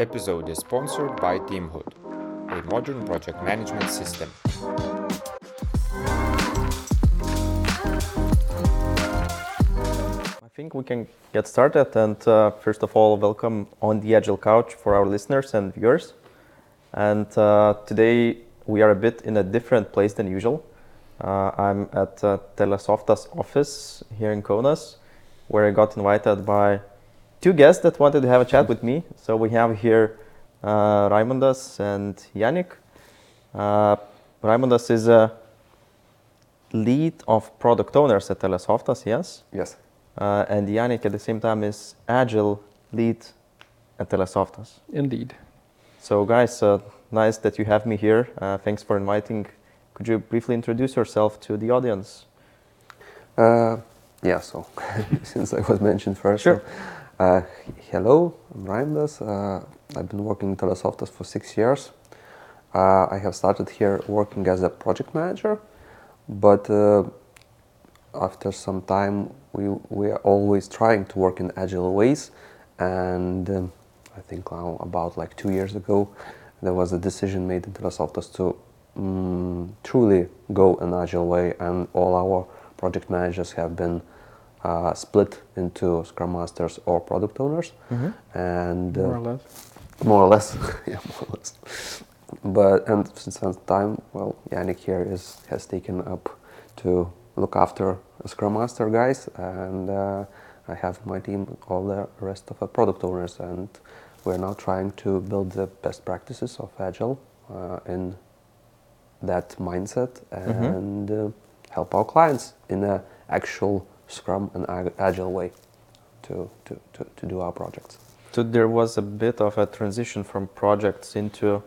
episode is sponsored by Teamhood, a modern project management system. I think we can get started. And uh, first of all, welcome on the Agile Couch for our listeners and viewers. And uh, today we are a bit in a different place than usual. Uh, I'm at uh, Telesoftas' office here in Kaunas, where I got invited by two guests that wanted to have a chat with me. So we have here uh, Raimondas and Yannick. Uh, Raimondas is a lead of product owners at Telesoftas, yes? Yes. Uh, and Yannick at the same time is Agile lead at Telesoftas. Indeed. So guys, uh, nice that you have me here. Uh, thanks for inviting. Could you briefly introduce yourself to the audience? Uh, yeah, so since I was mentioned first. Sure. so, uh, hello, I'm Raimondas. Uh, I've been working in Telesoftas for six years. Uh, I have started here working as a project manager, but uh, after some time, we, we are always trying to work in agile ways. And um, I think now about like two years ago, there was a decision made in Telesoftas to mm, truly go an agile way, and all our project managers have been uh, split into Scrum Masters or Product Owners, and uh, More or less. more or less, yeah, more or less. But and since that time, well, Yannick here is has taken up to look after Scrum Master guys, and uh, I have my team all the rest of the product owners, and we're now trying to build the best practices of Agile uh, in that mindset and uh, help our clients in a actual Scrum and ag- Agile way to, to, to, to do our projects. So there was a bit of a transition from projects into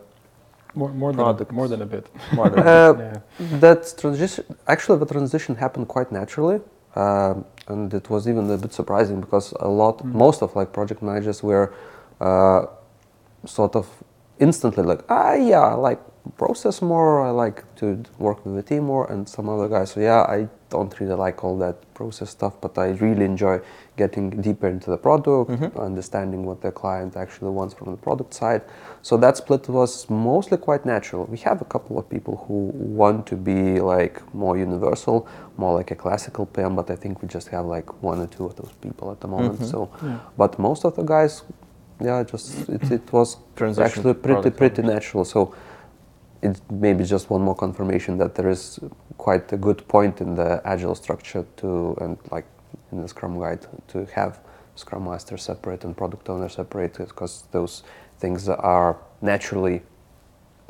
More, more, than Product. a, more than a bit. more than Uh, yeah. That transition, actually, the transition happened quite naturally, um, and it was even a bit surprising because a lot, most of like project managers were uh, sort of instantly like, ah, yeah, I like process more, I like to work with the team more, and some other guys, so yeah, I don't really like all that process stuff, but I really enjoy getting deeper into the product, mm-hmm. understanding what the client actually wants from the product side. So that split was mostly quite natural. We have a couple of people who want to be like more universal, more like a classical PM, but I think we just have like one or two of those people at the moment. Mm-hmm. So, but most of the guys, yeah, just it, it was Transition actually pretty pretty natural. So it maybe just one more confirmation that there is quite a good point in the agile structure to and like in the scrum guide to have scrum master separate and product owner separate because those things are naturally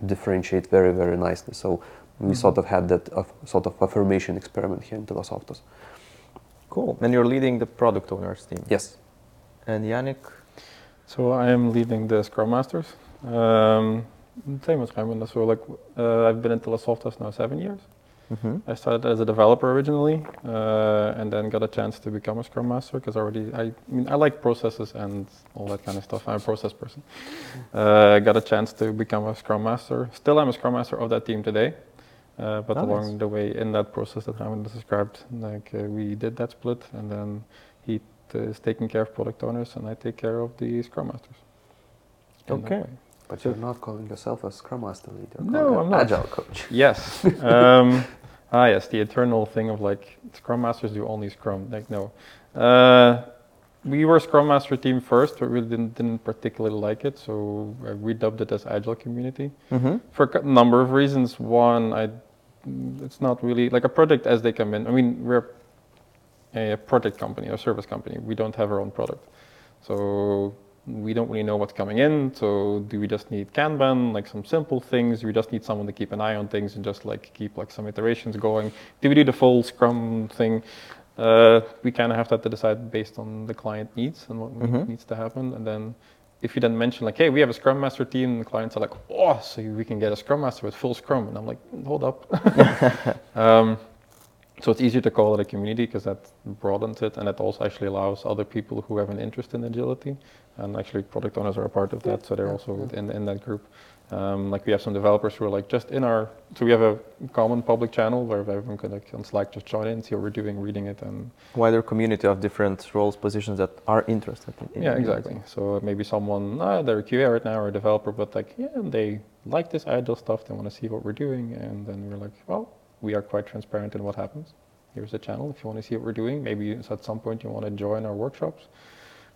differentiate very very nicely so we sort of had that uh, sort of affirmation experiment here in Telesoftas. cool. And you're leading the product owners team. yes And Yannick, So I am leading the Scrum Masters. Um, same as Raymond. So like uh, I've been in Telesoftas now seven years. Mhm. I started as a developer originally, uh, and then got a chance to become a Scrum Master because already I, I mean I like processes and all that kind of stuff. I'm a process person. Uh, got a chance to become a Scrum Master. Still, I'm a Scrum Master of that team today. Uh, but along the way, in that process that Raymond described, like uh, we did that split, and then he t- is taking care of product owners, and I take care of the Scrum Masters. Okay. But you're not calling yourself a scrum master leader No, I'm not. agile coach Yes. um, ah, yes, the eternal thing of like Scrum Masters do only Scrum. Like no, uh, we were Scrum Master team first, but we didn't, didn't particularly like it, so uh, we dubbed it as Agile Community Mhm. for a number of reasons. One, I, it's not really like a project as they come in. I mean, we're a project company a service company. We don't have our own product, so we don't really know what's coming in. So do we just need Kanban, like some simple things? Do we just need someone to keep an eye on things and just like keep like some iterations going? Do we do the full Scrum thing? Uh, we kind of have to, have to decide based on the client needs and what Mhm. needs to happen, and then if you then mention like, hey, we have a Scrum Master team, the clients are like, oh, so we can get a Scrum Master with full Scrum, and I'm like, hold up. um, so it's easier to call it a community because that broadens it and it also actually allows other people who have an interest in agility and actually product owners are a part of that so they're also in, in that group um, like we have some developers who are like just in our so we have a common public channel where everyone can like on slack just join in see what we're doing reading it and Wider community of different roles, positions that are interested in. yeah exactly so maybe someone ah, they're a qa right now or a developer but like yeah they like this agile stuff they want to see what we're doing and then we're like well we are quite transparent in what happens here's the channel if you want to see what we're doing maybe at some point you want to join our workshops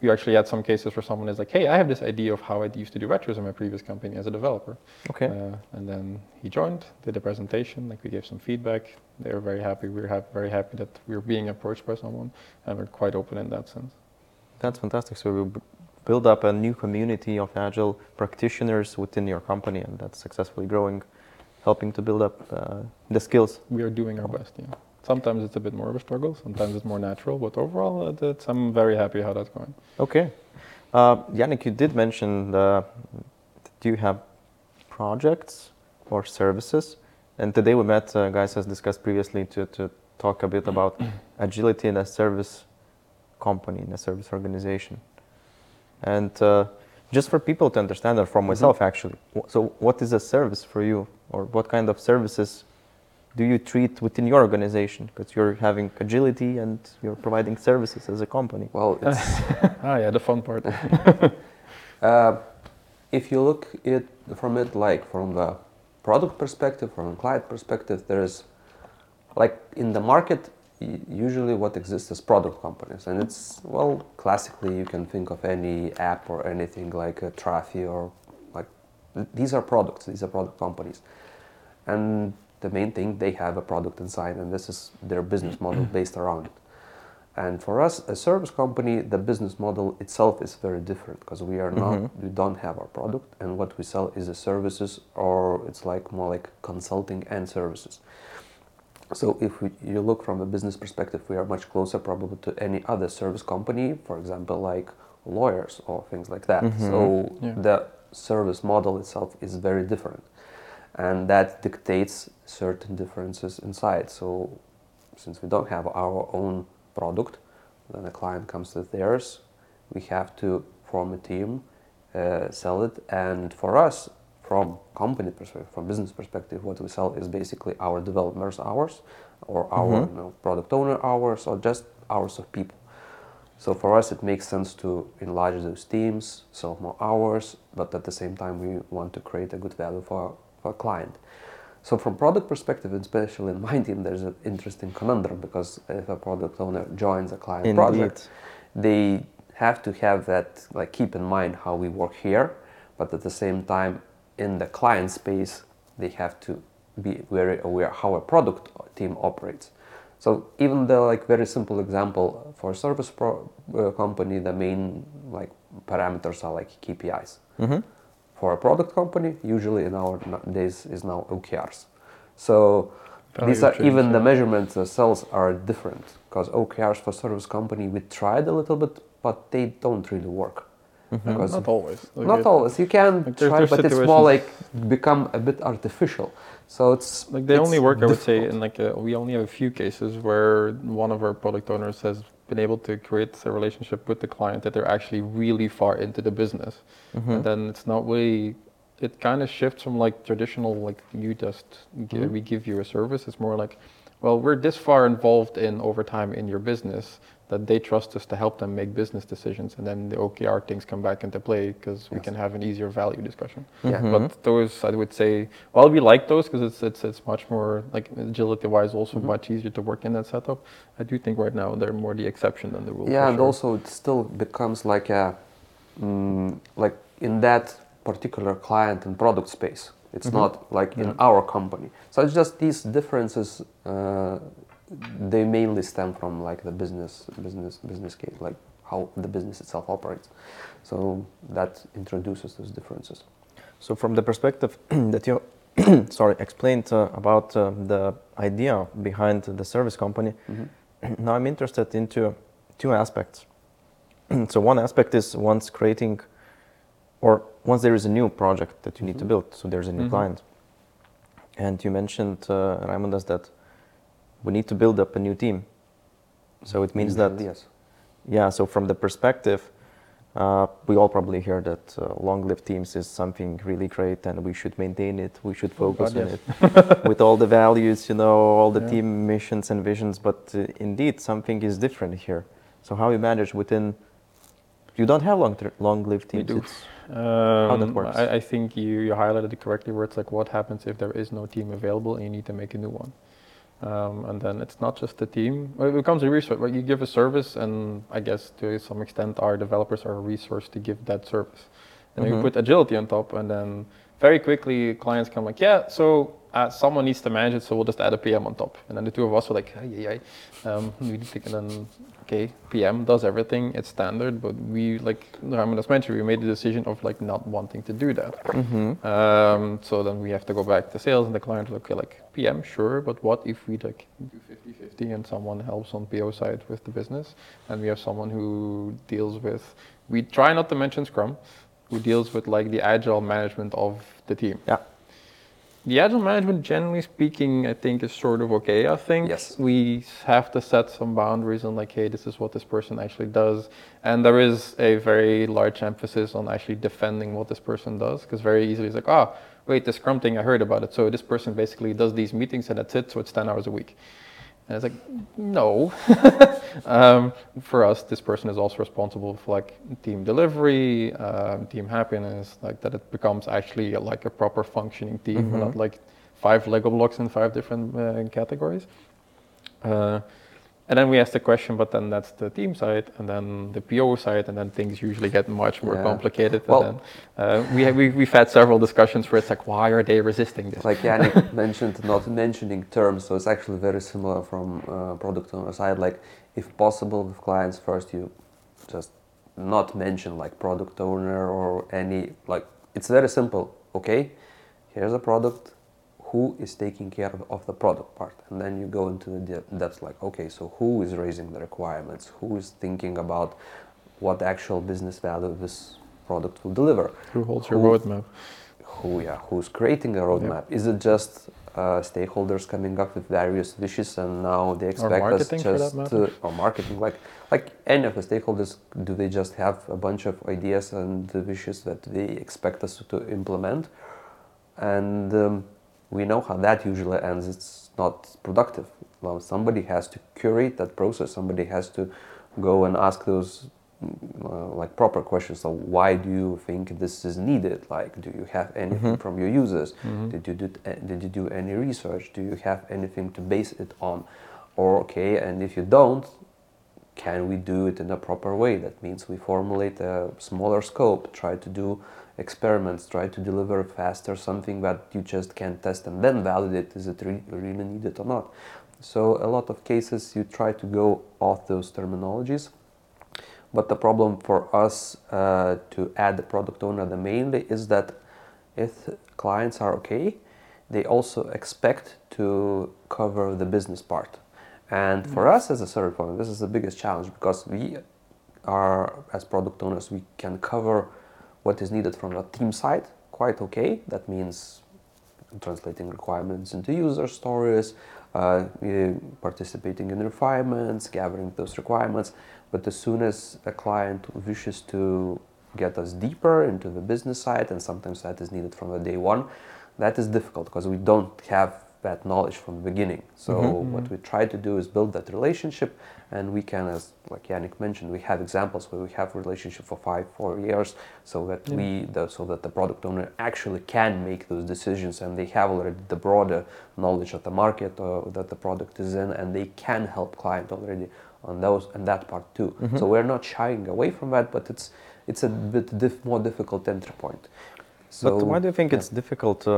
we actually had some cases where someone is like hey i have this idea of how i used to do retros in my previous company as a developer Okay. uh, and then he joined, did a presentation, like we gave some feedback. They were very happy. We were hap- very happy that we were being approached by someone, and we're quite open in that sense. That's fantastic. So we b- build up a new community of agile practitioners within your company, and that's successfully growing, helping to build up uh, the skills. We are doing our best. Yeah. Sometimes it's a bit more of a struggle. Sometimes it's more natural, but overall, it, it's, I'm very happy how that's going. Okay. Uh, Yannick, you did mention the, that you have projects or services, and today we met, uh, guys, as discussed previously, to, to talk a bit about agility in a service company, in a service organization. And uh, just for people to understand, or for myself actually, so what is a service for you, or what kind of services do you treat within your organization? Because you're having agility and you're providing services as a company. Well, it's, ah, yeah, the fun part. uh, if you look it from it like from the product perspective, from a client perspective, there's like in the market y- usually what exists is product companies. And it's well classically you can think of any app or anything like a Trafi or like these are products. These are product companies. And the main thing they have a product inside and this is their business model based around it. And for us a service company the business model itself is very different because we are not mm-hmm. we don't have our product and what we sell is the services or it's like more like consulting and services so if we, you look from a business perspective, we are much closer probably to any other service company, for example, like lawyers or things like that. So Yeah. the service model itself is very different, and that dictates certain differences inside. So since we don't have our own product, then a client comes with theirs. We have to form a team, uh, sell it, and for us, from company perspective, from business perspective, what we sell is basically our developers' hours, or our mm-hmm. you know, product owner hours, or just hours of people. So for us, it makes sense to enlarge those teams, sell more hours, but at the same time, we want to create a good value for for a client. So from product perspective, especially in my team, there's an interesting conundrum because if a product owner joins a client Indeed. project, they have to have that like keep in mind how we work here, but at the same time, in the client space, they have to be very aware how a product team operates. So even the like very simple example for a service pro, uh, company, the main like parameters are like KPIs. For a product company, usually in our days is now OKRs. So these are even the measurements themselves are different because OKRs for service company we tried a little bit, but they don't really work. Because Not always. Like not it- always. You can like try, but it's more like become a bit artificial. So it's Like they it's only work, I would say, difficult. in like uh we only have a few cases where one of our product owners has been able to create a relationship with the client that they're actually really far into the business, mm-hmm. and then it's not really. It kind of shifts from like traditional like you just gi- mm-hmm. we give you a service. It's more like, well, we're this far involved in over time in your business that they trust us to help them make business decisions, and then the OKR things come back into play because we can have an easier value discussion. Yeah. But those, I would say, well, we like those because it's it's it's much more like agility-wise, also much easier to work in that setup. I do think right now they're more the exception than the rule. yeah and sure. also it still becomes like a mm, like in that particular client and product space it's Mm-hmm. not like in our company so it's just these differences uh, they mainly stem from like the business business business case like how the business itself operates. So that introduces those differences. So, from the perspective that you, sorry, explained uh, about uh, the idea behind the service company, now I'm interested into two aspects. so, one aspect is once creating, or once there is a new project that you need to build, so there's a new Mhm. client, and you mentioned, uh, Raimundas, that we need to build up a new team. So it means that yes. yeah. So from the perspective, uh, we all probably hear that uh, long-lived teams is something really great, and we should maintain it. We should Oh, focus God, on yes. it with all the values, you know, all the Yeah. team missions and visions. But uh, indeed, something is different here. So how you manage within? You don't have long long-lived teams. We teams. do. It's, Um, that works. I, I think you, you highlighted it correctly where it's like what happens if there is no team available and you need to make a new one. Um, and then it's not just the team. Well, it becomes a resource. Right? You give a service, and I guess to some extent, our developers are a resource to give that service. And Mhm. you put agility on top, and then very quickly clients come like, yeah, so uh, someone needs to manage it, so we'll just add a PM on top. And then the two of us were like, yeah, yeah, um, we to, and then okay, PM does everything, it's standard, but we like Raymond has mentioned, we made the decision of like not wanting to do that. Mhm. Um, so then we have to go back to sales and the client will okay, like PM, sure, but what if we like do 50-50 and someone helps on PO side with the business and we have someone who deals with, we try not to mention Scrum, who deals with like the agile management of the team. Yeah. The agile management, generally speaking, I think is sort of okay. I think Yes. we have to set some boundaries on like, hey, this is what this person actually does, and there is a very large emphasis on actually defending what this person does, because very easily it's like, ah, wait, the Scrum thing, I heard about it. So this person basically does these meetings and that's it. So it's ten hours a week. And it's like, no. um, for us, this person is also responsible for like team delivery, um, team happiness, like that it becomes actually like a proper functioning team, Mhm. not like five Lego blocks in five different uh, categories. Uh, and then we ask the question, but then that's the team side, and then the PO side, and then things usually get much more Yeah. complicated. Well- and then uh, we have, we, we've had several discussions where it's like, why are they resisting this? Like Yannick mentioned, not mentioning terms, so it's actually very similar from uh, product owner side. Like, if possible, with clients first, you just not mention like product owner or any like. It's very simple. Okay, here's a product. Who is taking care of, of the product part? And then you go into the de- depths. Like, okay, so who is raising the requirements? Who is thinking about what actual business value this product will deliver? Who holds your roadmap? who yeah who's creating a roadmap is it just uh, stakeholders coming up with various wishes and now they expect us marketing, for that just to, or marketing like like any of the stakeholders do they just have a bunch of ideas and wishes that they expect us to implement and um, we know how that usually ends. It's not productive. Well somebody has to curate that process. Somebody has to go and ask those uh, like proper questions. So why do you think this is needed? Like do you have anything Mhm. from your users? Mhm. did you do uh, did you do any research? Do you have anything to base it on? Or okay and if you don't can we do it in a proper way? That means we formulate a smaller scope try to do experiments try to deliver faster something that you just can't test and then validate is it re- really needed or not so a lot of cases you try to go off those terminologies but the problem for us uh, to add the product owner the mainly is that if clients are okay, they also expect to cover the business part. And for us as a service provider, this is the biggest challenge because we are, as product owners, we can cover what is needed from the team side quite okay. That means translating requirements into user stories, uh, eh, participating in refinements, gathering those requirements. But as soon as a client wishes to get us deeper into the business side, and sometimes that is needed from the day one, that is difficult because we don't have that knowledge from the beginning. So Mhm. what we try to do is build that relationship, and we can, as like Yannick mentioned, we have examples where we have relationship for five, four years, so that Yeah. we, the, so that the product owner actually can make those decisions, and they have already the broader knowledge of the market uh, that the product is in, and they can help client already on those and that part too. Mhm. So we're not shying away from that, but it's it's a bit diff- more difficult entry point. So but why do you think yeah. it's difficult to,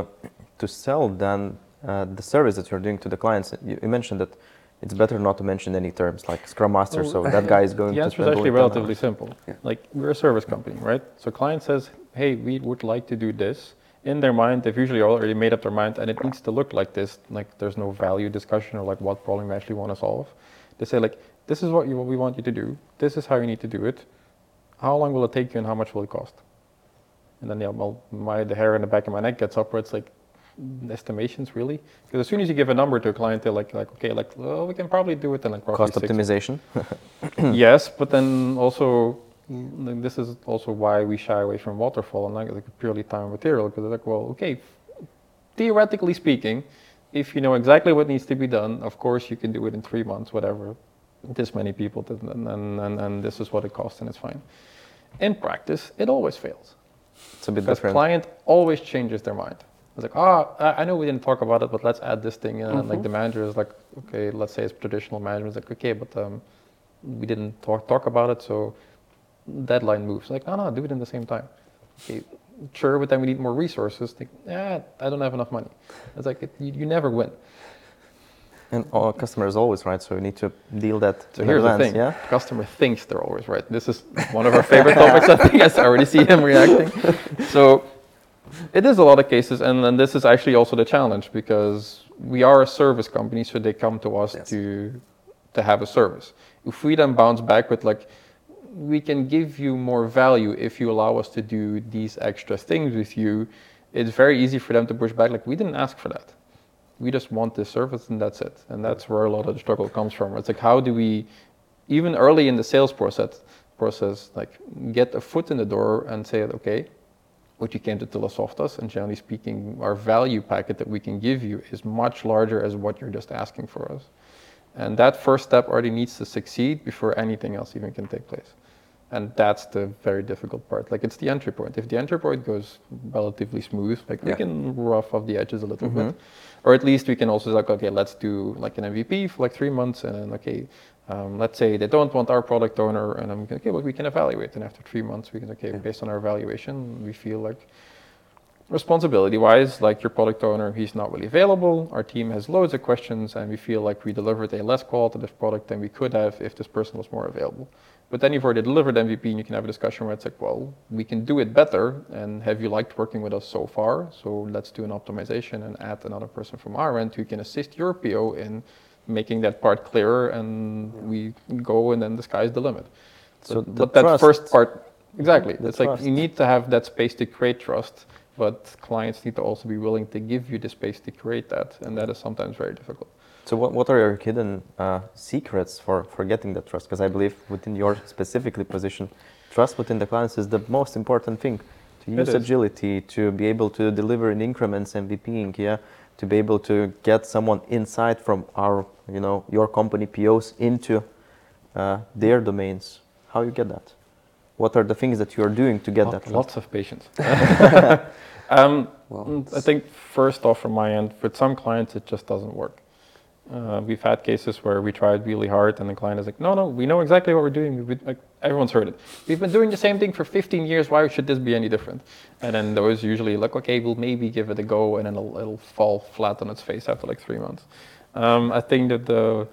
to sell then uh, the service that you're doing to the clients? You, you mentioned that it's better not to mention any terms like Scrum Master, Oh, so that guy is going The to answer is actually relatively simple. Yeah. Like we're a service company, right? So client says, "Hey, we would like to do this." In their mind, they've usually already made up their mind, and it needs to look like this. Like there's no value discussion or like what problem you actually want to solve. They say like, "This is what you what we want you to do. This is how you need to do it. How long will it take you, and how much will it cost?" And then yeah, well, my the hair in the back of my neck gets up where it's like, estimations really. Because as soon as you give a number to a client, they're like, like okay, like well, we can probably do it in like Cost six- optimization. yes, but then also, this is also why we shy away from waterfall and like, like purely time and material. Because like, well, okay, theoretically speaking, if you know exactly what needs to be done, of course you can do it in three months, whatever. This many people, and, and, and, and this is what it costs, and it's fine. In practice, it always fails. It's a bit Because different. client always changes their mind. It's like, ah, I I know we didn't talk about it, but let's add this thing. in. And like the manager is like, okay, let's say it's traditional management. It's like, okay, but um, we didn't talk talk about it, so deadline moves. Like, no, no, do it in the same time. Okay, sure, but then we need more resources. Like, yeah, I don't have enough money. It's like it, you, you never win. And our customer is always right, so we need to deal that So here's the thing: Yeah. customer thinks they're always right. This is one of our favorite topics. I think I already see him reacting. So it is a lot of cases, and then this is actually also the challenge because we are a service company, so they come to us Yes. to to have a service. If we then bounce back with like, we can give you more value if you allow us to do these extra things with you, it's very easy for them to push back. Like we didn't ask for that we just want this service and that's it. And that's where a lot of the struggle comes from. It's like how do we, even early in the sales process, process like get a foot in the door and say, okay, what you came to Telesoftas, and generally speaking, our value packet that we can give you is much larger as what you're just asking for us. And that first step already needs to succeed before anything else even can take place. And that's the very difficult part. Like it's the entry point. If the entry point goes relatively smooth, like we can rough off the edges a little bit, or at least we can also like, okay, let's do like an MVP for like three months, and then okay, um, let's say they don't want our product owner, and I'm okay, well we can evaluate, and after three months we can okay, based on our evaluation, we feel like responsibility wise, like your product owner, he's not really available. Our team has loads of questions, and we feel like we delivered a less qualitative product than we could have if this person was more available. But then you've already delivered MVP, and you can have a discussion where it's like, well, we can do it better. And have you liked working with us so far? So let's do an optimization and add another person from our end who can assist your PO in making that part clearer. And we go, and then the sky's the limit. So but, but that trust- first part, exactly. It's like you need to have that space to create trust, but clients need to also be willing to give you the space to create that, and that is sometimes very difficult. So what, what are your hidden uh, secrets for, for getting that trust? Because I believe within your specifically position, trust within the clients is the most important thing. To use agility, to be able to deliver in increments MVPing, yeah, to be able to get someone inside from our, you know, your company POs into uh, their domains. How you get that? What are the things that you are doing to get Lot- that trust? Lots of patience. um, Well, I think first off, from my end, with some clients it just doesn't work. Uh, we've had cases where we tried really hard, and the client is like, "No, no, we know exactly what we're doing. We've been, like, everyone's heard it. We've been doing the same thing for 15 years. Why should this be any different?" And then there was usually like, "Okay, we'll maybe give it a go," and then it'll, it'll fall flat on its face after like three months. Um, I think that the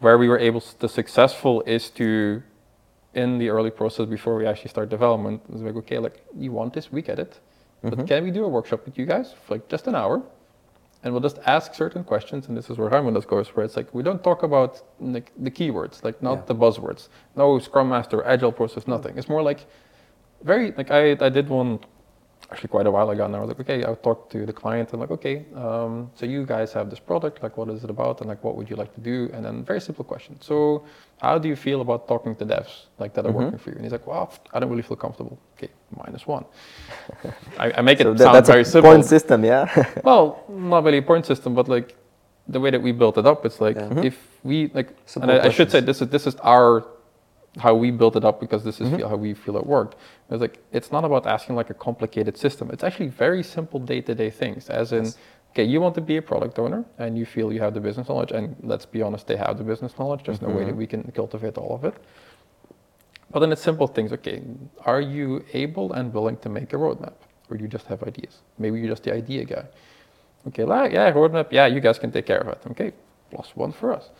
where we were able to successful is to in the early process before we actually start development is like okay like you want this we get it but can we do a workshop with you guys for like just an hour and we'll just ask certain questions and this is where Raimundas goes where it's like we don't talk about like the keywords like not Yeah. the buzzwords no scrum master agile process nothing it's more like very like I, I did one actually quite a while ago and I was like okay I talked to the client and like okay um, so you guys have this product like what is it about and like what would you like to do? And then very simple question so how do you feel about talking to devs like that are working for you? And he's like well I don't really feel comfortable. Okay minus one. I, I make it that- sound that's very a simple. point system, yeah. well, not really a point system, but like the way that we built it up, it's like Yeah. if we like, and I, I should say this is this is our how we built it up because this is Mm-hmm. how we feel it worked. It's like it's not about asking like a complicated system. It's actually very simple day-to-day things. As in, Yes. okay, you want to be a product owner and you feel you have the business knowledge, and let's be honest, they have the business knowledge. There's no Mm-hmm. way that we can cultivate all of it. But then it's simple things. Okay, are you able and willing to make a roadmap, or do you just have ideas? Maybe you're just the idea guy. Okay, like, yeah, roadmap. Yeah, you guys can take care of it. Okay, plus one for us.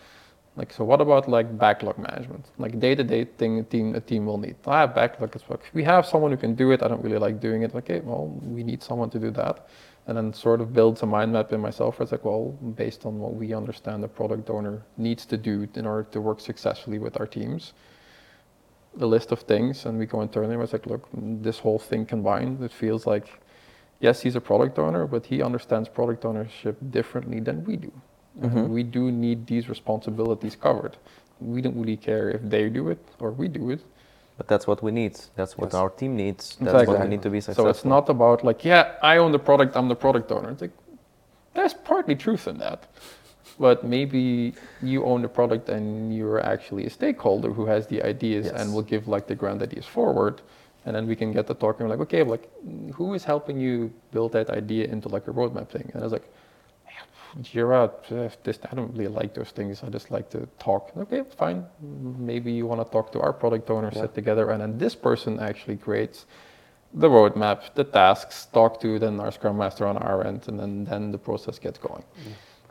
Like, so what about like backlog management? Like day-to-day thing a team a team will need. Ah, backlog is fuck. We have someone who can do it. I don't really like doing it. Okay, well, we need someone to do that. And then sort of builds a mind map in myself. Where it's like, well, based on what we understand the product owner needs to do in order to work successfully with our teams, the list of things, and we go internally. and It's like, look, this whole thing combined, it feels like yes, he's a product owner, but he understands product ownership differently than we do. Mhm. we do need these responsibilities covered. We don't really care if they do it or we do it. But that's what we need. That's what Yes. our team needs. That's what we need to be successful. So it's not about like, yeah, I own the product, I'm the product owner. It's like, there's partly truth in that. But maybe you own the product and you're actually a stakeholder who has the ideas Yes. and will give like the grand ideas forward. And then we can get to talking like, okay, like who is helping you build that idea into like a roadmap thing? And I was like, Jira, uh, this, I don't really like those things. I just like to talk. Okay, fine. Maybe you want to talk to our product owner, Yeah. sit together, and then this person actually creates the roadmap, the tasks, talk to then our Scrum Master on our end, and then, then the process gets going.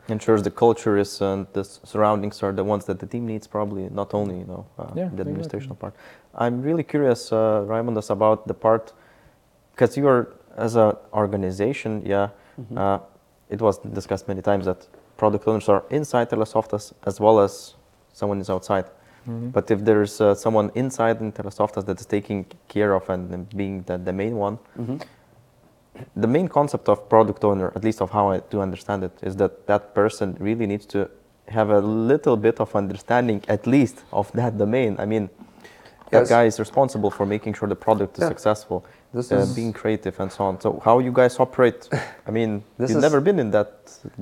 ensures the culture is and the surroundings are the ones that the team needs probably not only you know uh, Yeah, the administrational exactly. part i'm really curious uh, raimundas about the part because you're as an organization yeah Mm-hmm. uh, it was discussed many times that product owners are inside telesoftas as well as someone is outside but if there's uh, someone inside in telesoftas that's taking care of and being the, the main one Mhm. the main concept of product owner, at least of how I do understand it, is that that person really needs to have a little bit of understanding, at least, of that domain. I mean, that guy is responsible for making sure the product is Yeah. successful, This uh, is- being creative, and so on. So, how you guys operate? I mean, This you've is- never been in that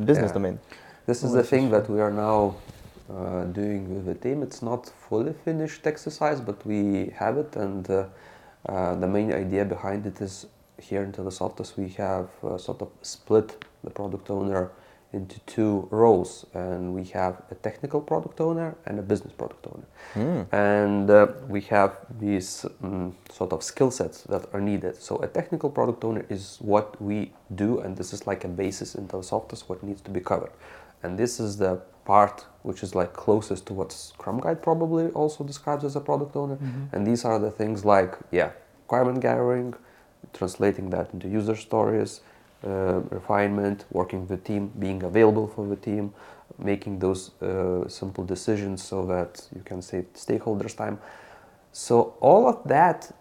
business Yeah. domain. This is the thing that we are now uh, doing with the team. It's not fully finished exercise, but we have it, and uh, uh, the main idea behind it is here in Telesoftas we have uh, sort of split the product owner into two roles, and we have a technical product owner and a business product owner, Mm. and uh, we have these um, sort of skill sets that are needed. So a technical product owner is what we do, and this is like a basis in Telesoftas what needs to be covered. And this is the part which is like closest to what Scrum Guide probably also describes as a product owner. And these are the things like, yeah, requirement gathering, translating that into user stories, refinement, working with the team, being available for the team, making those uh, simple decisions so that you can save stakeholders' time. So all of that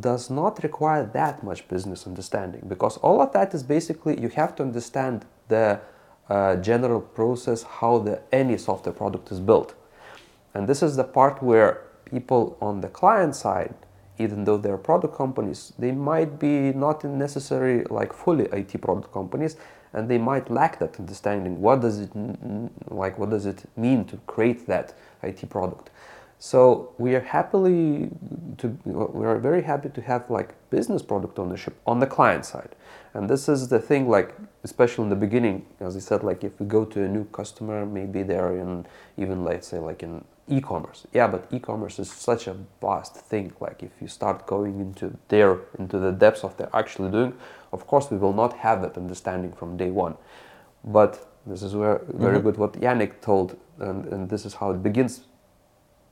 does not require that much business understanding because all of that is basically you have to understand the uh, general process how the any software product is built and this is the part where people on the client side even though they're product companies they might be not in necessary like fully it product companies and they might lack that understanding. What does it like what does it mean to create that it product? So we are happily to we are very happy to have like business product ownership on the client side, and this is the thing like especially in the beginning, as I said, like if we go to a new customer, maybe they're in even let's say like in e-commerce. Yeah, but e-commerce is such a vast thing. Like if you start going into there into the depths of they're actually doing, of course we will not have that understanding from day one. But this is where very mm-hmm. good what Yannick told, and, and this is how it begins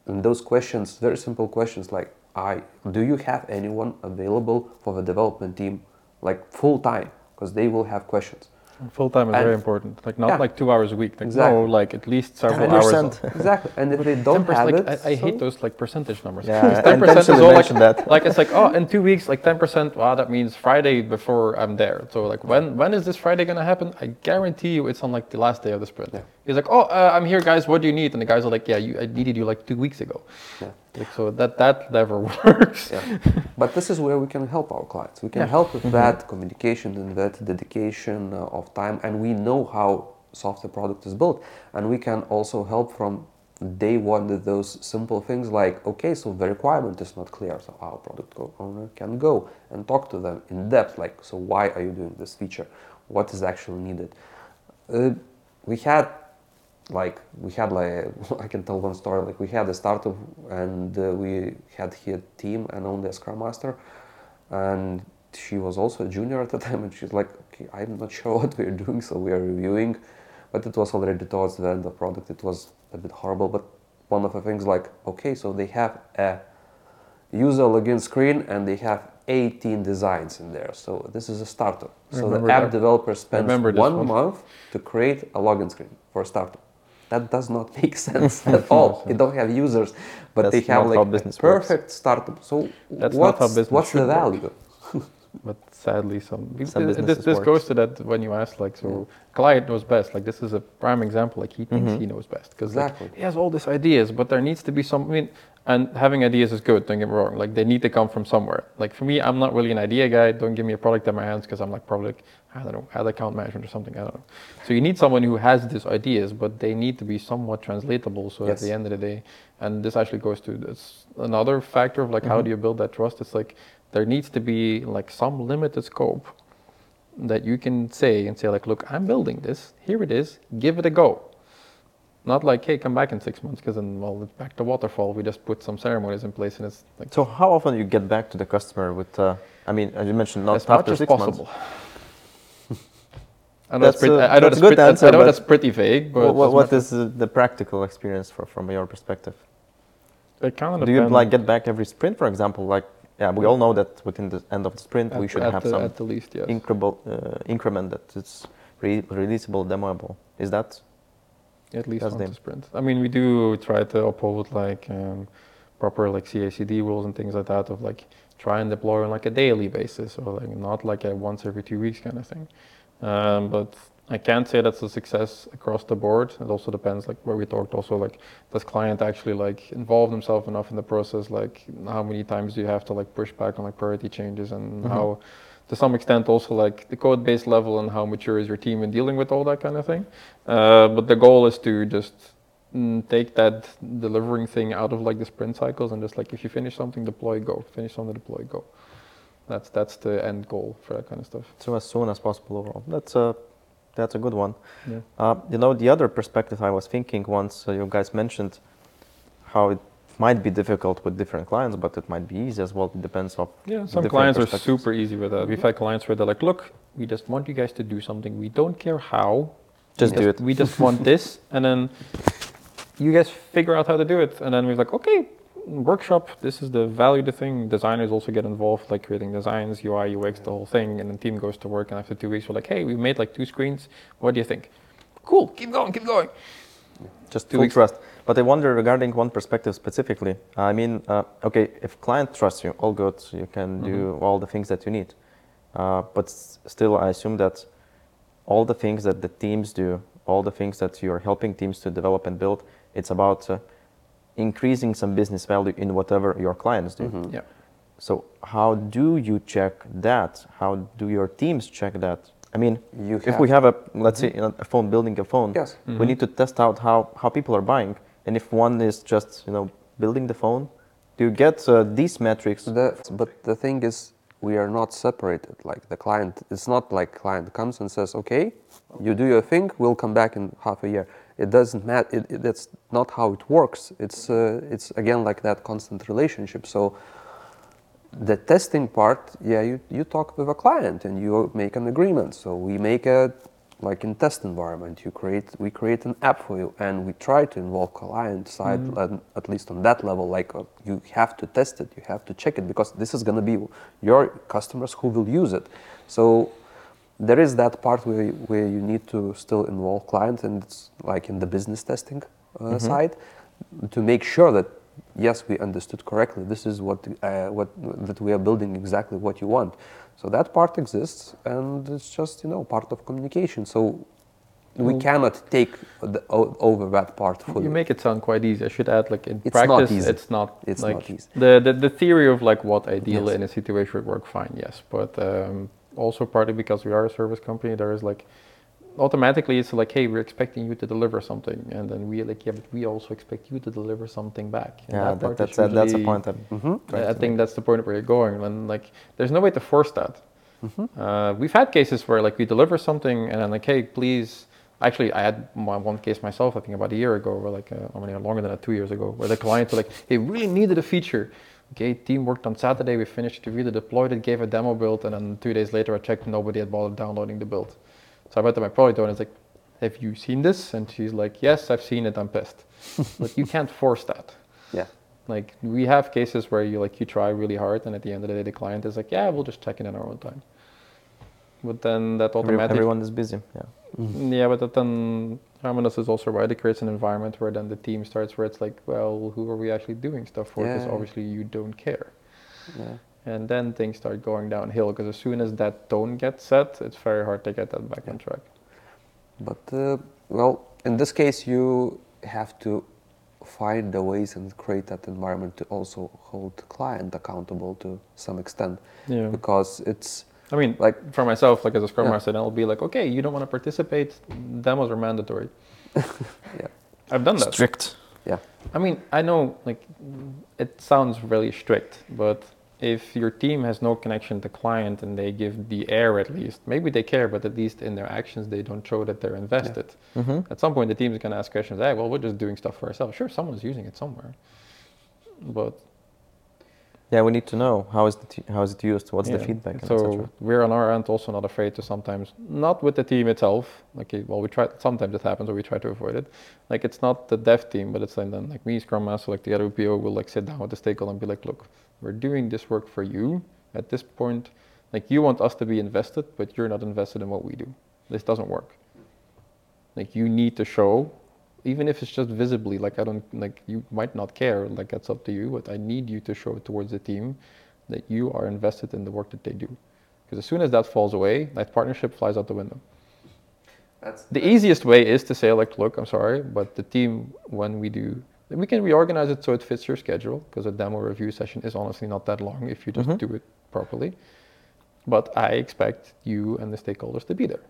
and those questions, very simple questions like, I do you have anyone available for the development team, like full time? Because they will have questions. Full time is And- very important. Like not Yeah. like two hours a week. Like Exactly. no, like at least several hours. 10%. Exactly. And if they don't have like, it, I, I hate those like percentage numbers. Yeah, 10% is all like, mentioned that. like it's like oh in two weeks like 10%. Wow, that means Friday before I'm there. So like when when is this Friday gonna happen? I guarantee you it's on like the last day of the sprint. Yeah. He's like oh uh, I'm here guys. What do you need? And the guys are like yeah you, I needed you like two weeks ago. Yeah. Like, so that that never works. Yeah. but this is where we can help our clients. We can Yeah. help with that communication and that dedication uh, of time, and we know how software product is built, and we can also help from day one with those simple things like okay, so the requirement is not clear, so our product owner can go and talk to them in depth, like so why are you doing this feature, what is actually needed. Uh, we had like we had like I can tell one story. Like we had a startup and uh, we had here team and only a scrum master, and she was also a junior at the time. And she's like, okay, I'm not sure what we're doing, so we are reviewing. But it was already towards the end of the product. It was a bit horrible. But one of the things like, okay, so they have a user login screen and they have 18 designs in there. So this is a startup. So the app that. developer spends one one. month to create a login screen for a startup. That does not make sense at all. They don't have users, but That's they have like a business works. perfect startup. So That's what's, what's the value? work. But sadly, some, Some this, this goes to that when you ask like, so client knows best. Like this is a prime example. Like he thinks Mhm. he knows best because Exactly. he has all these ideas, but there needs to be some. I mean, and having ideas is good. Don't get me wrong. Like they need to come from somewhere. Like for me, I'm not really an idea guy. Don't give me a product in my hands because I'm like probably like, I don't know, ad account management or something. I don't know. So you need someone who has these ideas, but they need to be somewhat translatable. So at the end of the day, and this actually goes to this another factor of like how do you build that trust? It's like there needs to be like some limited scope that you can say and say like, look, I'm building this. Here it is. Give it a go. Not like, hey, come back in six months because then well, it's back to waterfall. We just put some ceremonies in place and it's like So how often do you get back to the customer with? Uh, I mean, as you mentioned, not as much after as six possible. months. I know that's, That's pretty, a- I know that's that's, a good pretty, answer, I know but that's pretty vague, but Wha- wha- what much- is the practical experience for, from your perspective? it kind of Do you like get back every sprint, for example? Like, yeah, we all know that within the end of the sprint we should have the, some at the least, yes. increment, uh, increment that it's re- releasable, demoable. Is that At least them. a sprint. I mean, we do try to uphold like um, proper like CI/CD rules and things like that of like try and deploy on like a daily basis or like not like a once every two weeks kind of thing. Um, but I can't say that's a success across the board. It also depends like where we talked also like does client actually like involve themselves enough in the process? Like how many times do you have to like push back on like priority changes and Mhm. how to some extent also like the code base level and how mature is your team in dealing with all that kind of thing. Uh, but the goal is to just mm, take that delivering thing out of like the sprint cycles and just like if you finish something, deploy, go. Finish something, deploy, go. That's that's the end goal for that kind of stuff. so as soon as possible overall? That's a that's a good one. Yeah. Uh, you know, the other perspective I was thinking once uh, you guys mentioned how it might be difficult with different clients, but it might be easy as well. It depends on Yeah, some clients are super easy with that. We've had clients where they're like, look, we just want you guys to do something. We don't care how. Just we do it. We just want this. And then you guys figure out how to do it. And then we're like, okay, workshop, this is the value the thing. Designers also get involved, like creating designs, UI, UX, the whole thing. And the team goes to work. And after two weeks, we're like, hey, we made like two screens. What do you think? Cool, keep going, keep going. just Two weeks. trust. But I wonder regarding one perspective specifically. I mean, uh, okay, if client trusts you, all good, you can do Mm-hmm. all the things that you need. Uh, but still, I assume that all the things that the teams do, all the things that you're helping teams to develop and build, it's about uh, increasing some business value in whatever your clients do. Mhm. Yeah. So how do you check that? How do your teams check that? I mean, You if we have a let's say a phone building a phone, Yes. we need to test out how, how people are buying. And if one is just you know building the phone, do you get uh, these metrics? The, but the thing is, we are not separated. Like the client, it's not like client comes and says, "Okay, you do your thing. We'll come back in half a year." It doesn't matter. It, it, that's not how it works. It's uh, it's again like that constant relationship. So the testing part, yeah, you, you talk with a client and you make an agreement. So we make a like in test environment, you create we create an app for you, and we try to involve client side at, at least on that level. Like uh, you have to test it, you have to check it because this is going to be your customers who will use it. So there is that part where you, where you need to still involve client, and it's like in the business testing uh, side to make sure that yes, we understood correctly. This is what uh, what that we are building exactly what you want. So that part exists, and it's just you know part of communication. So we cannot take the, o- over that part fully. You make it sound quite easy. I should add, like in It's not practice, easy. it's not. It's like, not easy. The, the the theory of like what ideal Yes. in a situation would work fine, yes, but um, also partly because we are a service company, there is like automatically it's like, hey, we're expecting you to deliver something, and then we like, yeah, but we also expect you to deliver something back. And yeah, that that, that's is a, that's a point. I'm Mhm. trying I, I think that's the point where you're going, and like, there's no way to force that. Mm-hmm. Uh, we've had cases where like we deliver something, and then like, hey, please. Actually, I had my one case myself. I think about a year ago, or like, uh, I mean, longer than that, two years ago, where the client was like, "Hey, really needed a feature." Okay, team worked on Saturday. We finished it, really deployed it, gave a demo build, and then two days later, I checked, nobody had bothered downloading the build. So I went to my product owner and I was like, "Have you seen this?" And she's like, "Yes, I've seen it. I'm pissed." but you can't force that. Yeah. Like we have cases where you like you try really hard, and at the end of the day, the client is like, "Yeah, we'll just check it in our own time." But then that automatically, everyone is busy. Yeah. yeah, but that then Raimondas is also right. It creates an environment where then the team starts where it's like, well, who are we actually doing stuff for? Because Yeah. obviously you don't care. Yeah. and then things start going downhill because as soon as that tone gets set, it's very hard to get that back on track. But uh, well, in this case, you have to find the ways and create that environment to also hold the client accountable to some extent, Yeah. because it's I mean, like for myself, like as a scrum Yeah. master, then I'll be like, okay, you don't want to participate. Demos are mandatory. Yeah. I've done that. Strict. yeah, I mean, I know like it sounds really strict, but if your team has no connection to client and they give the air at least, maybe they care, but at least in their actions they don't show that they're invested. hmm At some point, the team is going to ask questions. Hey, well, we're just doing stuff for ourselves. Sure, someone's using it somewhere, but Yeah, we need to know how is the t- how is it used, what's the feedback, and So we're on our end also not afraid to sometimes not with the team itself. Like well, we try sometimes it happens, or we try to avoid it. Like it's not the dev team, but it's like then like me, Scrum Master, like the other PO will like sit down with the stakeholder and be like, look, we're doing this work for you at this point. Like you want us to be invested, but you're not invested in what we do. This doesn't work. Like you need to show, even if it's just visibly. Like I don't like you might not care. Like that's up to you. But I need you to show towards the team that you are invested in the work that they do. Because as soon as that falls away, that partnership flies out the window. that's The easiest way is to say, like, look, I'm sorry, but the team, when we do, we can reorganize it so it fits your schedule, because a demo review session is honestly not that long if you just Mhm. do it properly. But I expect you and the stakeholders to be there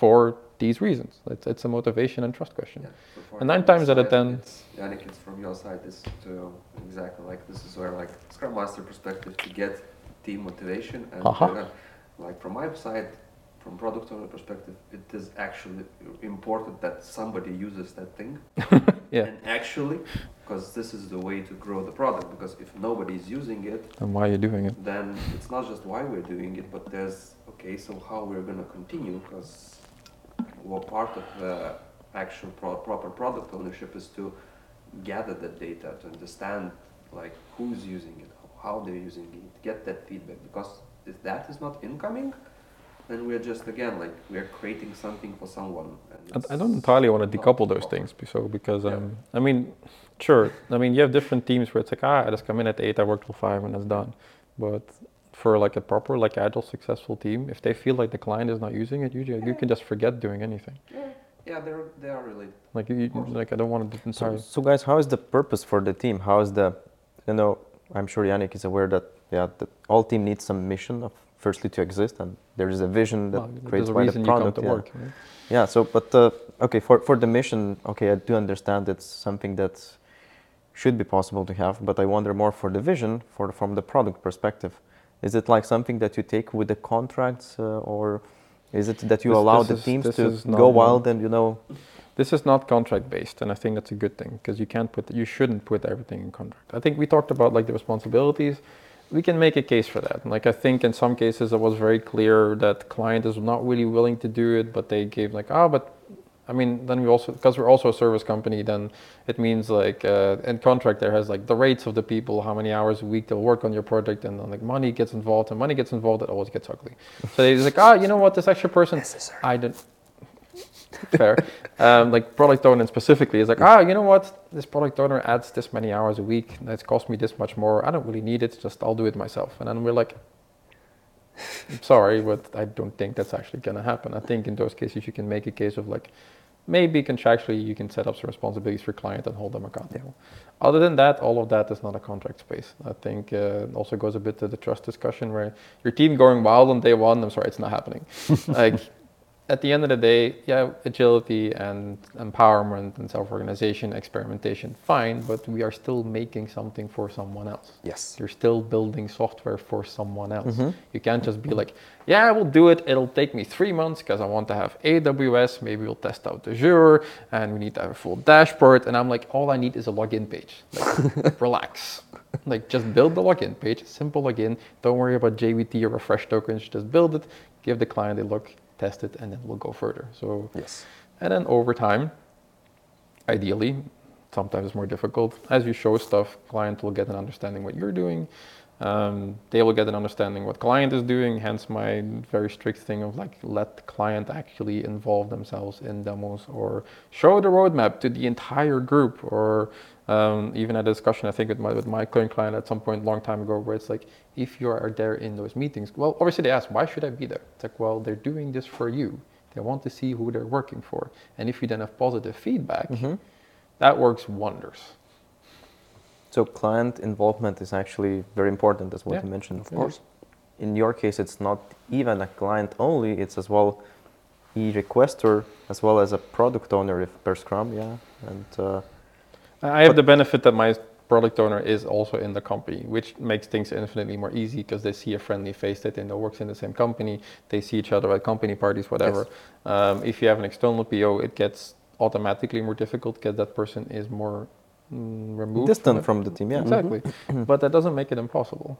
for these reasons. It's, it's a motivation and trust question. Yeah, And nine times out of 10 it's- Yannick, it's from your side is to exactly like this is where like Scrum Master perspective to get team motivation and Uh-huh. uh, like from my side, from product owner perspective, it is actually important that somebody uses that thing. Yeah. And actually, because this is the way to grow the product. Because if nobody is using it, And why are you doing it? then it's not just why we're doing it, but there's okay, so how we're gonna continue because well, part of the actual pro- proper product ownership is to gather that data to understand like who's using it, how they're using it, get that feedback. Because if that is not incoming, then we're just again like we're creating something for someone. And I, I don't entirely want to decouple those things so because Yeah. um, I mean, sure. I mean, you have different teams where it's like ah, I just come in at eight, I work till five, and that's done. But for like a proper, like agile, successful team, if they feel like the client is not using it, usually you can just forget doing anything. Yeah, yeah, they're they are related. Like you, you- like I don't want to So, entirely. so guys, how is the purpose for the team? How is the, you know, I'm sure Yannick is aware that yeah, that all team needs some mission of firstly to exist, and there is a vision that well, creates why the reason you come product. to yeah. work. right? Yeah. So, but uh, okay, for for the mission, okay, I do understand it's something that should be possible to have, but I wonder more for the vision, for from the product perspective. Is it like something that you take with the contracts, uh, or is it that you This- allow this the teams this to go wild and you know? This is not contract based, and I think that's a good thing because you can't put, you shouldn't put everything in contract. I think we talked about like the responsibilities. We can make a case for that. Like I think in some cases it was very clear that client is not really willing to do it, but they gave like, oh, but I mean, then we also because we're also a service company, then it means like uh, in contract there has like the rates of the people, how many hours a week they'll work on your project, and then like money gets involved, and money gets involved, it always gets ugly. So they're like, ah, you know what, this extra person, I don't. Fair. Um, like product owner specifically is like, ah, you know what? This product owner adds this many hours a week. That's cost me this much more. I don't really need it. Just I'll do it myself. And then we're like, I'm sorry, but I don't think that's actually gonna happen. I think in those cases you can make a case of like, maybe contractually you can set up some responsibilities for client and hold them accountable. Other than that, all of that is not a contract space. I think uh, also goes a bit to the trust discussion where your team going wild on day one. I'm sorry, it's not happening. like at the end of the day, yeah, agility and empowerment and self-organization, experimentation, fine, but we are still making something for someone else. Yes. You're still building software for someone else. Mhm. You can't just be like, yeah, I will do it. It'll take me three months because I want to have AWS. Maybe we'll test out Azure and we need to have a full dashboard. And I'm like, all I need is a login page. Like, relax. Like, just build the login page, simple login. Don't worry about JWT or refresh tokens. Just build it, give the client a look, test it, and then we'll go further. So Yes. and then over time, ideally, sometimes more difficult. As you show stuff, client will get an understanding what you're doing. Um, they will get an understanding what client is doing. Hence my very strict thing of like let client actually involve themselves in demos or show the roadmap to the entire group or Um, even had a discussion, I think, with my with my current client at some point, long time ago, where it's like, if you are there in those meetings, well, obviously they ask, why should I be there? It's like, well, they're doing this for you. They want to see who they're working for, and if you then have positive feedback, that works wonders. So client involvement is actually very important, as what Yeah, you mentioned. Of course. In your case, it's not even a client only; it's as well e requester as well as a product owner if per Scrum, yeah. And uh, I have the benefit that my product owner is also in the company, which makes things infinitely more easy because they see a friendly face that they know works in the same company. They see each other at company parties, whatever. Um, if you have an external PO, it gets automatically more difficult because that person is more mm, removed. distant it. from the team, yeah. Exactly. but that doesn't make it impossible.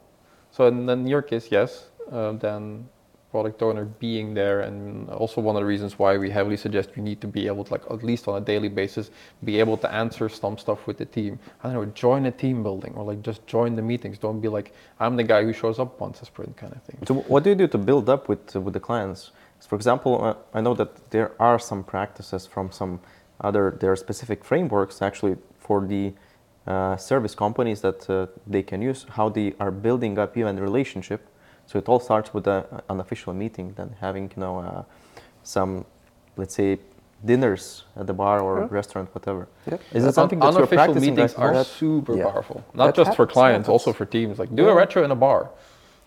So in, in your case, yes, uh, then product owner being there and also one of the reasons why we heavily suggest you need to be able to like at least on a daily basis be able to answer some stuff with the team i don't know join a team building or like just join the meetings don't be like i'm the guy who shows up once a sprint kind of thing So what do you do to build up with uh, with the clients? For example, uh, I know that there are some practices from some other there are specific frameworks actually for the uh, service companies that uh, they can use how they are building up even relationship. So it all starts with a, an official meeting, then having you know uh, some let's say dinners at the bar or Yeah. restaurant, whatever. Yep. Is it something that you're unofficial practicing meetings are That- super yeah. powerful. Not That just for clients also for teams. Like do a retro in a bar.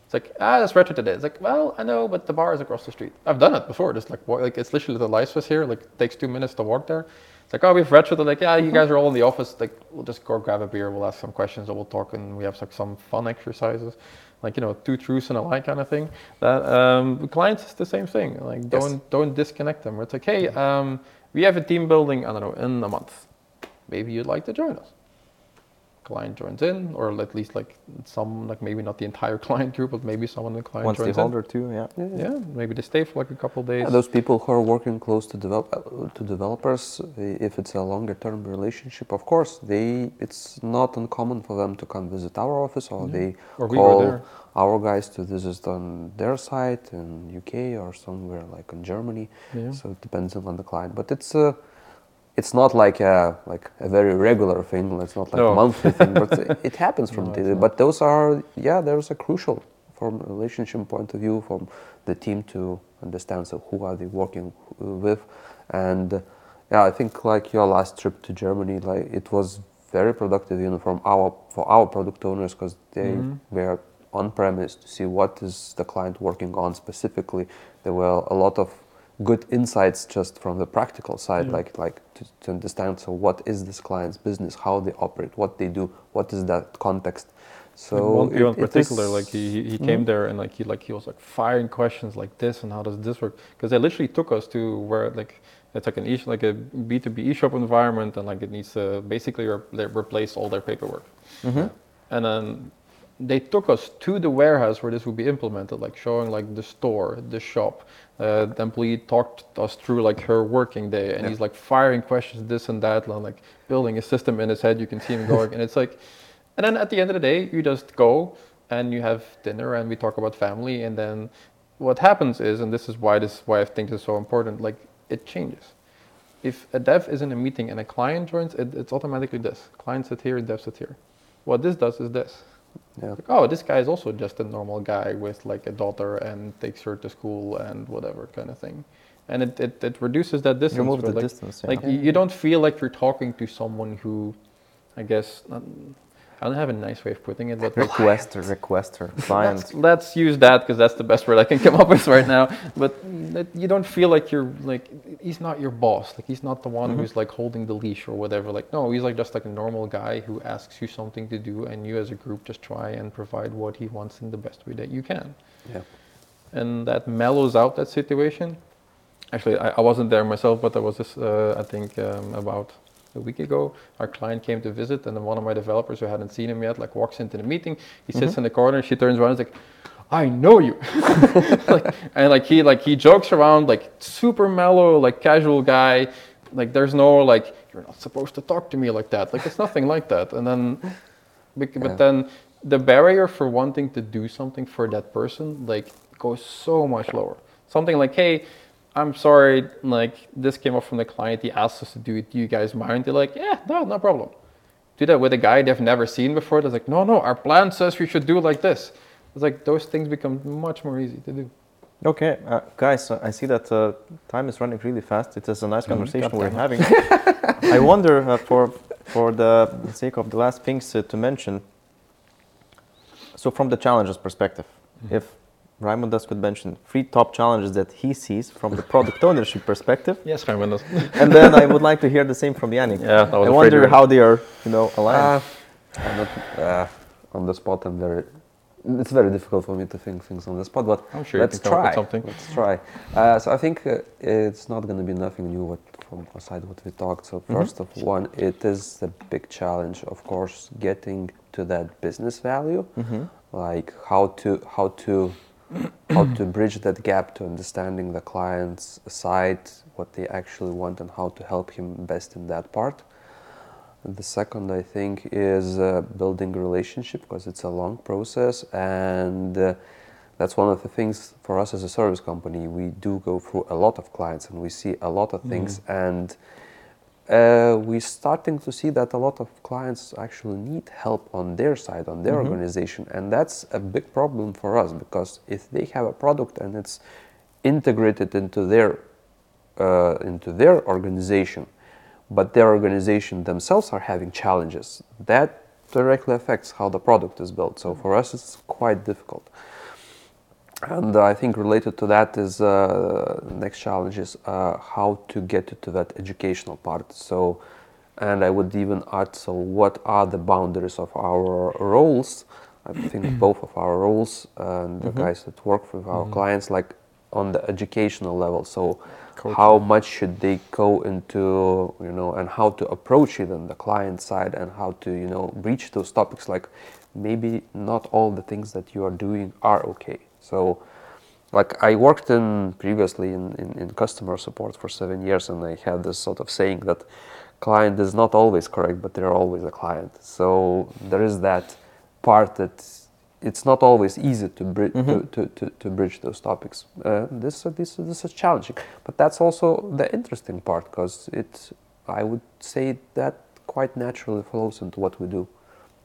It's like ah that's retro today. It's like well i know but the bar is across the street. I've done it before. Just like like it's literally the license here. Like it takes two minutes to walk there. It's like oh we have retro they're like yeah you guys are all in the office. Like we'll just go grab a beer. We'll ask some questions. And we'll talk and we have like some fun exercises like you know two truths and a lie kind of thing that um clients is the same thing. Like don't don't disconnect them. It's like hey um we have a team building i don't know in a month. Maybe you'd like to join us client joins in or at least like some like maybe not the entire client group but maybe someone in the client One joins stakeholder too, yeah. Yeah, yeah. in yeah maybe they stay for like a couple of days Yeah, those people who are working close to develop uh, to developers, if it's a longer term relationship, of course, they it's not uncommon for them to come visit our office or Yeah. they Or we call there. our guys to visit on their site in UK or somewhere like in Germany. Yeah. So it depends on the client, but it's uh, it's not like a like a very regular thing. It's not like No. a monthly thing, but it- happens from No, not. But those are yeah, there's a crucial from a relationship point of view from the team to understand so who are they working with, and yeah, I think like your last trip to Germany, like it was very productive, you know, from our for our product owners because they Mhm. were on premise to see what is the client working on specifically. There were a lot of good insights just from the practical side, like like to, to understand so what is this client's business, how they operate, what they do, what is that context. So one it- particular, like he, he- he came Mhm. there and like he like he was like firing questions like this and how does this work? Because they literally took us to where like it's like an e like a B two B shop environment and like it needs to basically re- replace all their paperwork. Mm-hmm. And then they took us to the warehouse where this would be implemented, like showing like the store, the shop. Uh, the employee talked us through like her working day, and Yeah. he's like firing questions, this and that, and like building a system in his head. You can see him going, and it's like, and then at the end of the day, you just go and you have dinner, and we talk about family, and then what happens is, and this is why this why I think this is so important, like it changes. If a dev is in a meeting and a client joins, it, it's automatically this. Client sit here, dev sit here. What this does is this. Yeah. Like, oh, this guy is also just a normal guy with like a daughter and takes her to school and whatever kind of thing. And it, it, it reduces that distance. Remove the like, distance, yeah. Like you, you don't feel like you're talking to someone who, I guess, not, I don't have a nice way of putting it, but requester, requester, client. let's, let's use that because that's the best word I can come up with right now. But you don't feel like you're like he's not your boss. Like he's not the one Mhm. who's like holding the leash or whatever. Like no, he's like just like a normal guy who asks you something to do, and you as a group just try and provide what he wants in the best way that you can. Yeah. And that mellows out that situation. Actually, I, I wasn't there myself, but there was this uh, I think um, about a week ago. Our client came to visit, and then one of my developers who hadn't seen him yet like walks into the meeting. He sits Mhm. in the corner. She turns around. and is like, "I know you." like, and like he like he jokes around like super mellow, like casual guy. Like there's no like you're not supposed to talk to me like that. Like it's nothing like that. And then, bec- Yeah. but then the barrier for wanting to do something for that person like goes so much lower. Something like, hey, I'm sorry, like this came up from the client. He asked us to do it. Do you guys mind? They're like, yeah, no, no problem. do that with a guy they've never seen before. That's like, no, no, our plan says we should do it like this. It's like those things become much more easy to do. Okay, uh, guys, uh, I see that uh, time is running really fast. It is a nice conversation we're having. I wonder, uh, for for the sake of the last things uh, to mention. So, from the challenges perspective, if Raimondas could mention three top challenges that he sees from the product ownership perspective, Yes, fine windows. and then I would like to hear the same from Yannick. Yeah, I was I wonder how they are, you know, aligned. Uh, not, uh, on the spot, I'm very. It's very difficult for me to think things on the spot, but I'm sure let's can come up try. with something. Let's try. Uh, so I think uh, it's not going to be nothing new what, from aside what we talked. So 1st of one, it is a big challenge, of course, getting to that business value, like how to how to how to bridge that gap to understanding the client's side, what they actually want, and how to help him best in that part. And the second, I think, is uh, building a relationship because it's a long process, and uh, that's one of the things for us as a service company. We do go through a lot of clients, and we see a lot of things, and uh, we're starting to see that a lot of clients actually need help on their side, on their organization, and that's a big problem for us because if they have a product and it's integrated into their uh, into their organization, but their organization themselves are having challenges, that directly affects how the product is built. So for us, it's quite difficult. And I think related to that is uh, next challenge is uh, how to get to that educational part. So, and I would even add, so what are the boundaries of our roles? I think both of our roles and the guys that work with our clients, like on the educational level. So, how much should they go into, you know, and how to approach it on the client side, and how to, you know, reach those topics. Like maybe not all the things that you are doing are okay. So, like I worked in previously in, in, in customer support for seven years, and I had this sort of saying that client is not always correct, but they're always a client. So there is that part that it's not always easy to, bri- mm-hmm. to, to, to, to bridge those topics. Uh, this, uh, this, uh, this is challenging, but that's also the interesting part because it, I would say that quite naturally flows into what we do.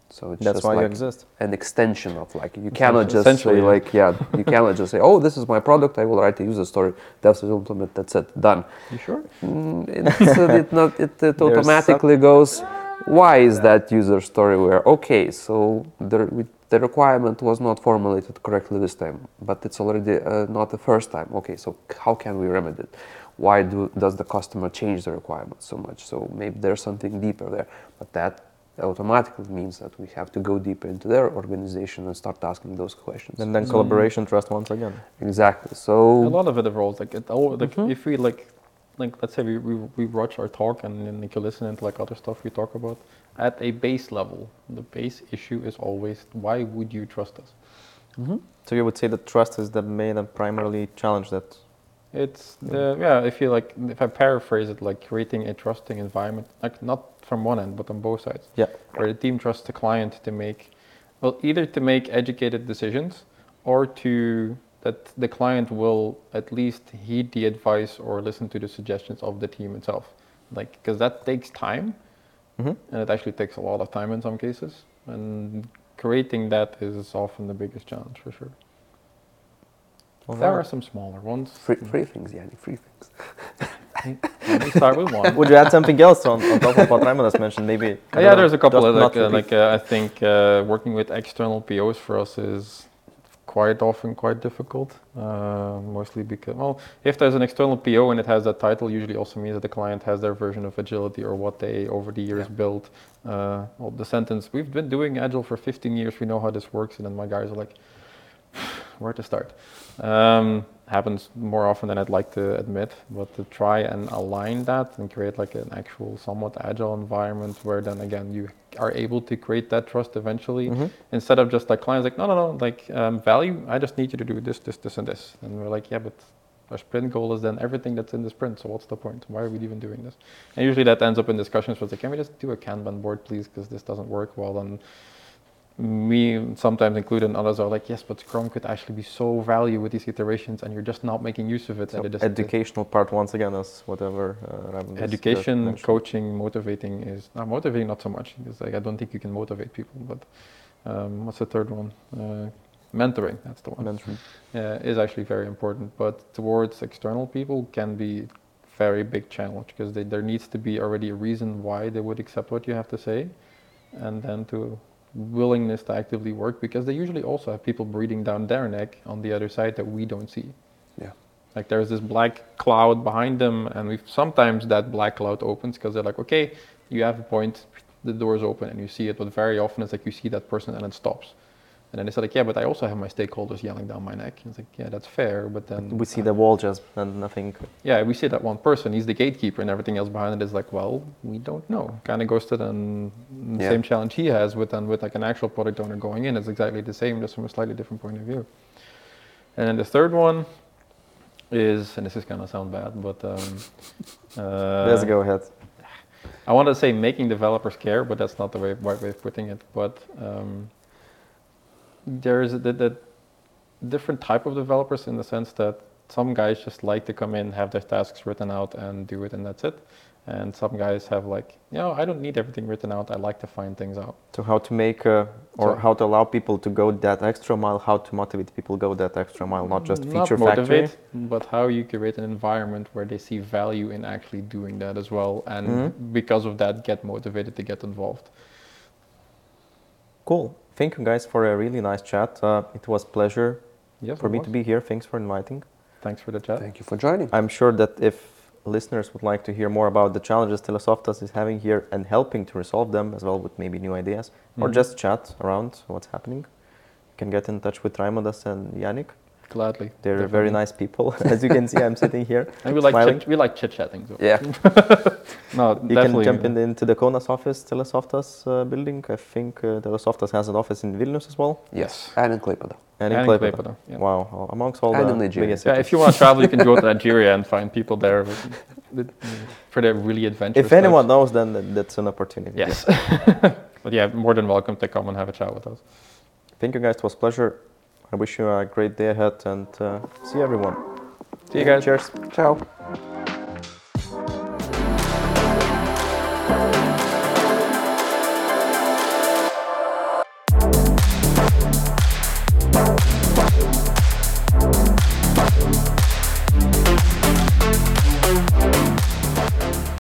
So it's That's just why you exist. an extension of like you cannot just say like yeah you cannot just say oh this is my product I will write a user story that's the implement that's it done. You sure? Mm, it's, uh, it not it, it automatically goes why is that user story where okay so the we, the requirement was not formulated correctly this time but it's already uh, not the first time okay so how can we remedy it why do does the customer change the requirement so much so maybe there's something deeper there but that automatically means that we have to go deeper into their organization and start asking those questions And then mm. collaboration, trust once again. exactly So a lot of it evolves. Like, it, all, like mm-hmm. if we like, like let's say we, we, we watch our talk and then you can listen into like other stuff we talk about. At a base level, the base issue is always why would you trust us? Mm-hmm. So you would say that trust is the main and primarily challenge that. It's the yeah. If you like, if I paraphrase it, like creating a trusting environment, like not from one end but on both sides. Yeah. where the team trusts the client to make, well, either to make educated decisions or to that the client will at least heed the advice or listen to the suggestions of the team itself. Like, because that takes time, Mhm. and it actually takes a lot of time in some cases. And creating that is often the biggest challenge for sure. All There are some smaller ones. free, free things yeah, free things Let me start with one. Would you add something else on, on top of what Raymond has mentioned? Maybe. I don't yeah, know, there's a couple of like, uh, like uh, I think uh, working with external POs for us is quite often quite difficult. Uh, mostly because well, if there's an external PO and it has that title, usually also means that the client has their version of agility or what they over the years built. Uh, well, the sentence we've been doing agile for 15 years, we know how this works, and then my guys are like, where to start? Um, happens more often than I'd like to admit, but to try and align that and create like an actual somewhat agile environment where then again you are able to create that trust eventually Mhm. instead of just like clients like no no no like um, value I just need you to do this this this and this. And we're like yeah but our sprint goal is then everything that's in the sprint so what's the point? Why are we even doing this? And usually that ends up in discussions where it's like can we just do a Kanban board please? Because this doesn't work. Well then me sometimes included and others are like, yes, but Scrum could actually be so value with these iterations, and you're just not making use of it. So is educational part once again is whatever. Uh, just education, coaching, motivating is not motivating, not so much because like I don't think you can motivate people. But um, what's the third one? Uh, mentoring. That's the one. Mentioned. uh, is actually very important, but towards external people can be very big challenge because they, there needs to be already a reason why they would accept what you have to say, and then to willingness to actively work because they usually also have people breathing down their neck on the other side that we don't see. Yeah. Like there's this black cloud behind them, and we sometimes that black cloud opens because they're like, okay, you have a point, the door is open, and you see it. But very often it's like you see that person and it stops. And then they said like, yeah, but I also have my stakeholders yelling down my neck. And it's like, yeah, that's fair, but then We see the wall just and nothing. yeah, we see that one person, he's the gatekeeper, and everything else behind it is like, well, we don't know. Kind of goes to the Yeah. same challenge he has with then with like an actual product owner going in. It's exactly the same, just from a slightly different point of view. And then the third one is, and this is gonna sound bad, but um, uh, Let's go ahead. I want to say making developers care, but that's not the way, right way of putting it. But um, there's the, the different type of developers in the sense that some guys just like to come in, have their tasks written out, and do it, and that's it. And some guys have like, you know, I don't need everything written out. I like to find things out. So how to make uh, or So- how to allow people to go that extra mile? How to motivate people go that extra mile? Not just Not feature factory. motivate, but how you create an environment where they see value in actually doing that as well, and Mhm. because of that, get motivated to get involved. Cool. Thank you guys for a really nice chat. Uh, it was pleasure Yes, for me was. to be here. Thanks for inviting. Thanks for the chat. Thank you for joining. I'm sure that if listeners would like to hear more about the challenges Telesoftas is having here and helping to resolve them as well with maybe new ideas or Mhm. just chat around what's happening, you can get in touch with Raimondas and Yannick. Gladly. They're very nice people. As you can see, I'm sitting here. And we like smiling. chit, we like chit chatting. So. Yeah. No, You definitely. can jump in, into the Kaunas office, Telesoftas uh, building. I think uh, Telesoftas has an office in Vilnius as well. Yes. And in Klaipėda. And in And in Klaipėda. Klaipėda, yeah. Wow, amongst all And the in Nigeria. Yeah, if you want to travel, you can go to Nigeria and find people there with, with, for their really adventurous. If anyone types. knows, then that's an opportunity. Yes. but yeah, more than welcome to come and have a chat with us. Thank you guys. It was a pleasure. I wish you a great day ahead and uh, see everyone. See you guys. Cheers. Ciao.